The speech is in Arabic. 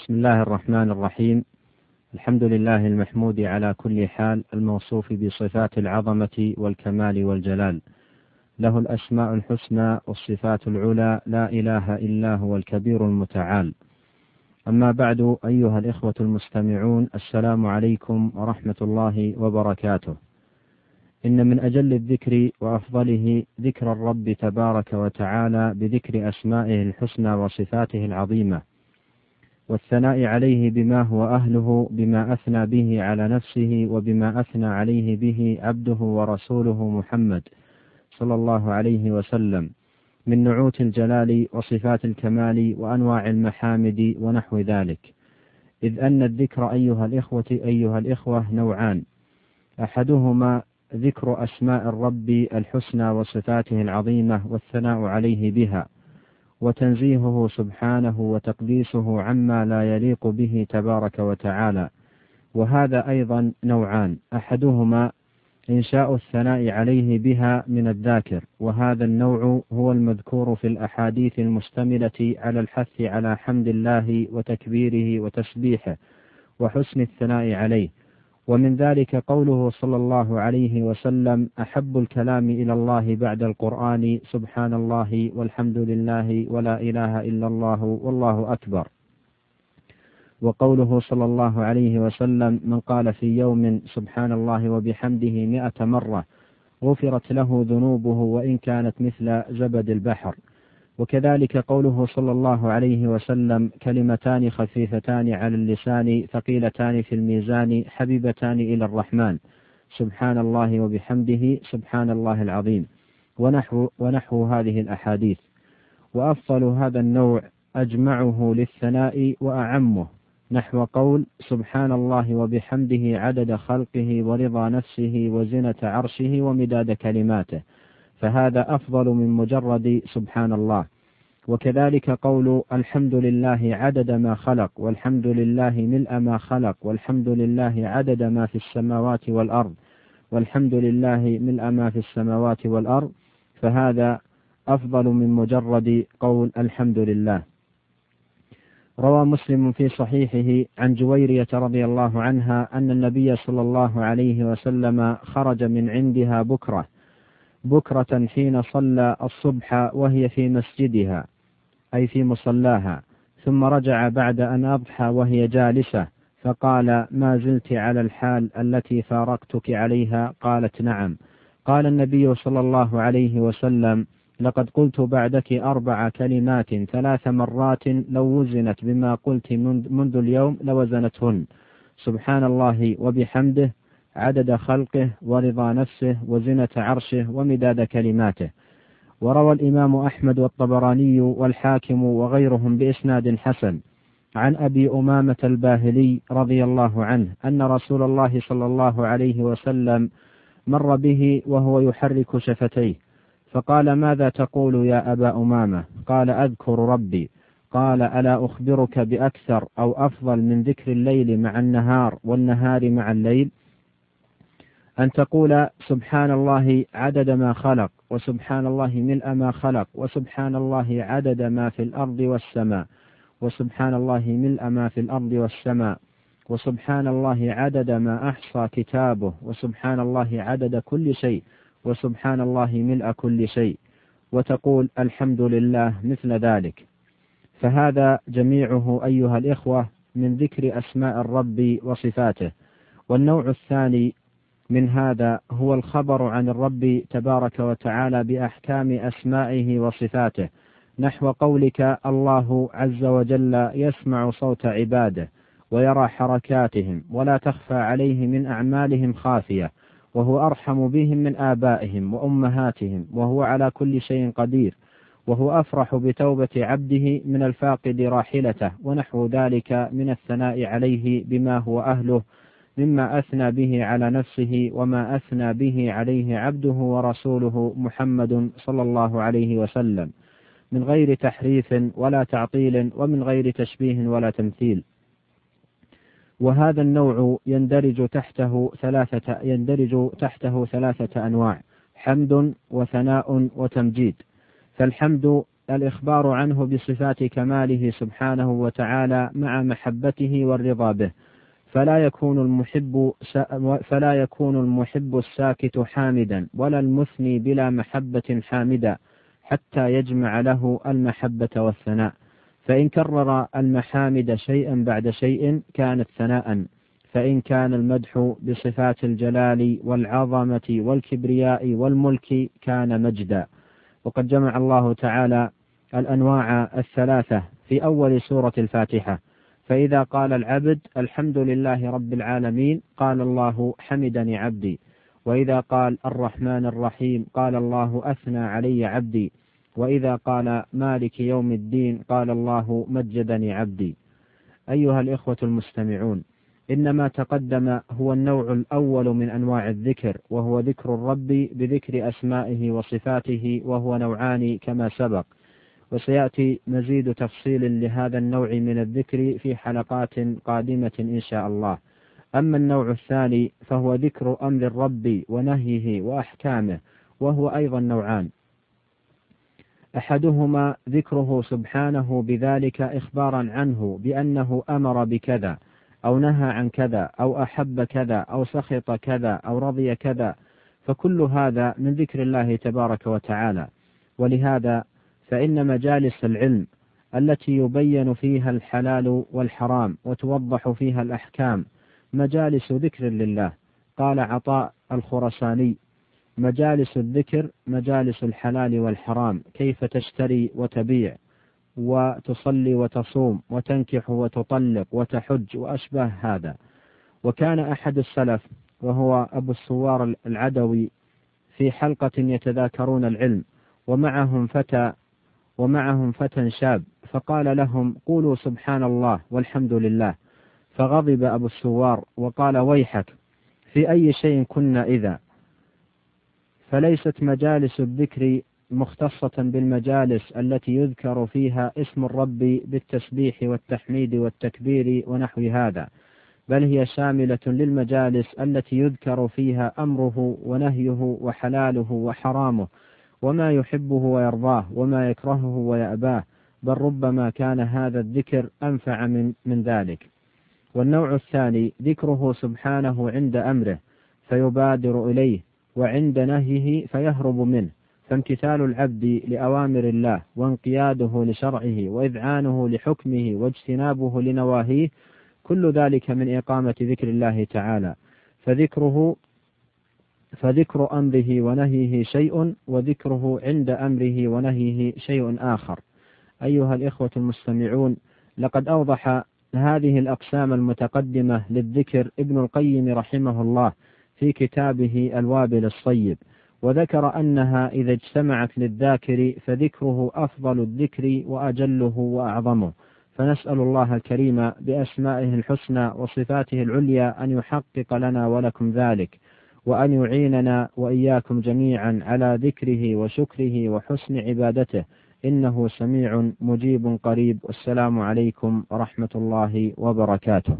بسم الله الرحمن الرحيم. الحمد لله المحمود على كل حال الموصوف بصفات العظمة والكمال والجلال. له الأسماء الحسنى والصفات العلى لا إله إلا هو الكبير المتعال. أما بعد أيها الإخوة المستمعون السلام عليكم ورحمة الله وبركاته. إن من أجل الذكر وأفضله ذكر الرب تبارك وتعالى بذكر أسمائه الحسنى وصفاته العظيمة. والثناء عليه بما هو أهله بما أثنى به على نفسه وبما أثنى عليه به عبده ورسوله محمد صلى الله عليه وسلم من نعوت الجلال وصفات الكمال وأنواع المحامد ونحو ذلك. إذ أن الذكر أيها الإخوة أيها الإخوة نوعان. أحدهما ذكر أسماء الرب الحسنى وصفاته العظيمة والثناء عليه بها. وتنزيهه سبحانه وتقديسه عما لا يليق به تبارك وتعالى. وهذا أيضا نوعان أحدهما إنشاء الثناء عليه بها من الذاكر وهذا النوع هو المذكور في الأحاديث المشتملة على الحث على حمد الله وتكبيره وتسبيحه وحسن الثناء عليه. ومن ذلك قوله صلى الله عليه وسلم أحب الكلام إلى الله بعد القرآن سبحان الله والحمد لله ولا إله إلا الله والله أكبر. وقوله صلى الله عليه وسلم من قال في يوم سبحان الله وبحمده مئة مرة غفرت له ذنوبه وإن كانت مثل زبد البحر. وكذلك قوله صلى الله عليه وسلم كلمتان خفيفتان على اللسان ثقيلتان في الميزان حبيبتان إلى الرحمن. سبحان الله وبحمده سبحان الله العظيم. ونحو, ونحو هذه الأحاديث. وأفضل هذا النوع أجمعه للثناء وأعمه. نحو قول سبحان الله وبحمده عدد خلقه ورضا نفسه وزنة عرشه ومداد كلماته. فهذا أفضل من مجرد سبحان الله. وكذلك قول الحمد لله عدد ما خلق والحمد لله ملء ما خلق والحمد لله عدد ما في السماوات والأرض والحمد لله ملء ما في السماوات والأرض. فهذا أفضل من مجرد قول الحمد لله. روى مسلم في صحيحه عن جويرية رضي الله عنها أن النبي صلى الله عليه وسلم خرج من عندها بكرة بكرة حين صلى الصبح وهي في مسجدها. أي في مصلاها. ثم رجع بعد أن أضحى وهي جالسة فقال ما زلت على الحال التي فارقتك عليها قالت نعم. قال النبي صلى الله عليه وسلم لقد قلت بعدك أربع كلمات ثلاث مرات لو وزنت بما قلت منذ اليوم لوزنتهن. سبحان الله وبحمده عدد خلقه ورضا نفسه وزنة عرشه ومداد كلماته. وروى الإمام أحمد والطبراني والحاكم وغيرهم بإسناد حسن. عن أبي أمامة الباهلي رضي الله عنه أن رسول الله صلى الله عليه وسلم مر به وهو يحرك شفتيه. فقال ماذا تقول يا أبا أمامة؟ قال أذكر ربي. قال ألا أخبرك بأكثر أو أفضل من ذكر الليل مع النهار والنهار مع الليل؟ أن تقول سبحان الله عدد ما خلق. وسبحان الله ملء ما خلق وسبحان الله عدد ما في الأرض والسماء وسبحان الله ملء ما في الأرض والسماء وسبحان الله عدد ما أحصى كتابه وسبحان الله عدد كل شيء وسبحان الله ملء كل شيء. وتقول الحمد لله مثل ذلك. فهذا جميعه أيها الإخوة من ذكر أسماء الرب وصفاته. والنوع الثاني من هذا هو الخبر عن الرب تبارك وتعالى بأحكام أسمائه وصفاته. نحو قولك الله عز وجل يسمع صوت عباده ويرى حركاتهم ولا تخفى عليه من أعمالهم خافية وهو أرحم بهم من آبائهم وأمهاتهم وهو على كل شيء قدير وهو أفرح بتوبة عبده من الفاقد راحلته ونحو ذلك من الثناء عليه بما هو أهله مما أثنى به على نفسه وما أثنى به عليه عبده ورسوله محمد صلى الله عليه وسلم من غير تحريف ولا تعطيل ومن غير تشبيه ولا تمثيل. وهذا النوع يندرج تحته ثلاثة يندرج تحته ثلاثة أنواع حمد وثناء وتمجيد. فالحمد الإخبار عنه بصفات كماله سبحانه وتعالى مع محبته والرضا به. فلا يكون المحب فلا يكون المحب الساكت حامدا ولا المثني بلا محبة حامدا حتى يجمع له المحبة والثناء. فإن كرر المحامد شيئا بعد شيء كانت ثناء. فإن كان المدح بصفات الجلال والعظمة والكبرياء والملك كان مجدا. وقد جمع الله تعالى الأنواع الثلاثة في أول سورة الفاتحة. فإذا قال العبد الحمد لله رب العالمين قال الله حمدني عبدي. وإذا قال الرحمن الرحيم قال الله أثنى علي عبدي. وإذا قال مالك يوم الدين قال الله مجدني عبدي. أيها الإخوة المستمعون إن ما تقدم هو النوع الأول من أنواع الذكر وهو ذكر الرب بذكر أسمائه وصفاته وهو نوعان كما سبق. وسيأتي مزيد تفصيل لهذا النوع من الذكر في حلقات قادمة إن شاء الله. أما النوع الثاني فهو ذكر أمر الرب ونهيه وأحكامه وهو أيضا نوعان. أحدهما ذكره سبحانه بذلك إخبارا عنه بأنه أمر بكذا أو نهى عن كذا أو أحب كذا أو سخط كذا أو رضي كذا. فكل هذا من ذكر الله تبارك وتعالى. ولهذا فإن مجالس العلم التي يبين فيها الحلال والحرام وتوضح فيها الأحكام مجالس ذكر لله. قال عطاء الخرساني مجالس الذكر مجالس الحلال والحرام كيف تشتري وتبيع وتصلي وتصوم وتنكح وتطلق وتحج وأشباه هذا. وكان أحد السلف وهو أبو السوار العدوي في حلقة يتذاكرون العلم ومعهم فتى ومعهم فتى شاب فقال لهم قولوا سبحان الله والحمد لله. فغضب أبو السوار وقال ويحك في أي شيء كنا إذا. فليست مجالس الذكر مختصة بالمجالس التي يذكر فيها اسم الرب بالتسبيح والتحميد والتكبير ونحو هذا بل هي شاملة للمجالس التي يذكر فيها أمره ونهيه وحلاله وحرامه. وما يحبه ويرضاه وما يكرهه ويأباه بل ربما كان هذا الذكر أنفع من, من ذلك. والنوع الثاني ذكره سبحانه عند أمره فيبادر إليه وعند نهيه فيهرب منه. فامتثال العبد لأوامر الله وانقياده لشرعه وإذعانه لحكمه واجتنابه لنواهيه كل ذلك من إقامة ذكر الله تعالى. فذكره فذكر أمره ونهيه شيء وذكره عند أمره ونهيه شيء آخر. أيها الإخوة المستمعون لقد أوضح هذه الأقسام المتقدمة للذكر ابن القيم رحمه الله في كتابه الوابل الصيب وذكر أنها إذا اجتمعت للذاكر فذكره أفضل الذكر وأجله وأعظمه. فنسأل الله الكريم بأسمائه الحسنى وصفاته العليا أن يحقق لنا ولكم ذلك. وأن يعيننا وإياكم جميعا على ذكره وشكره وحسن عبادته. إنه سميع مجيب قريب. والسلام عليكم ورحمة الله وبركاته.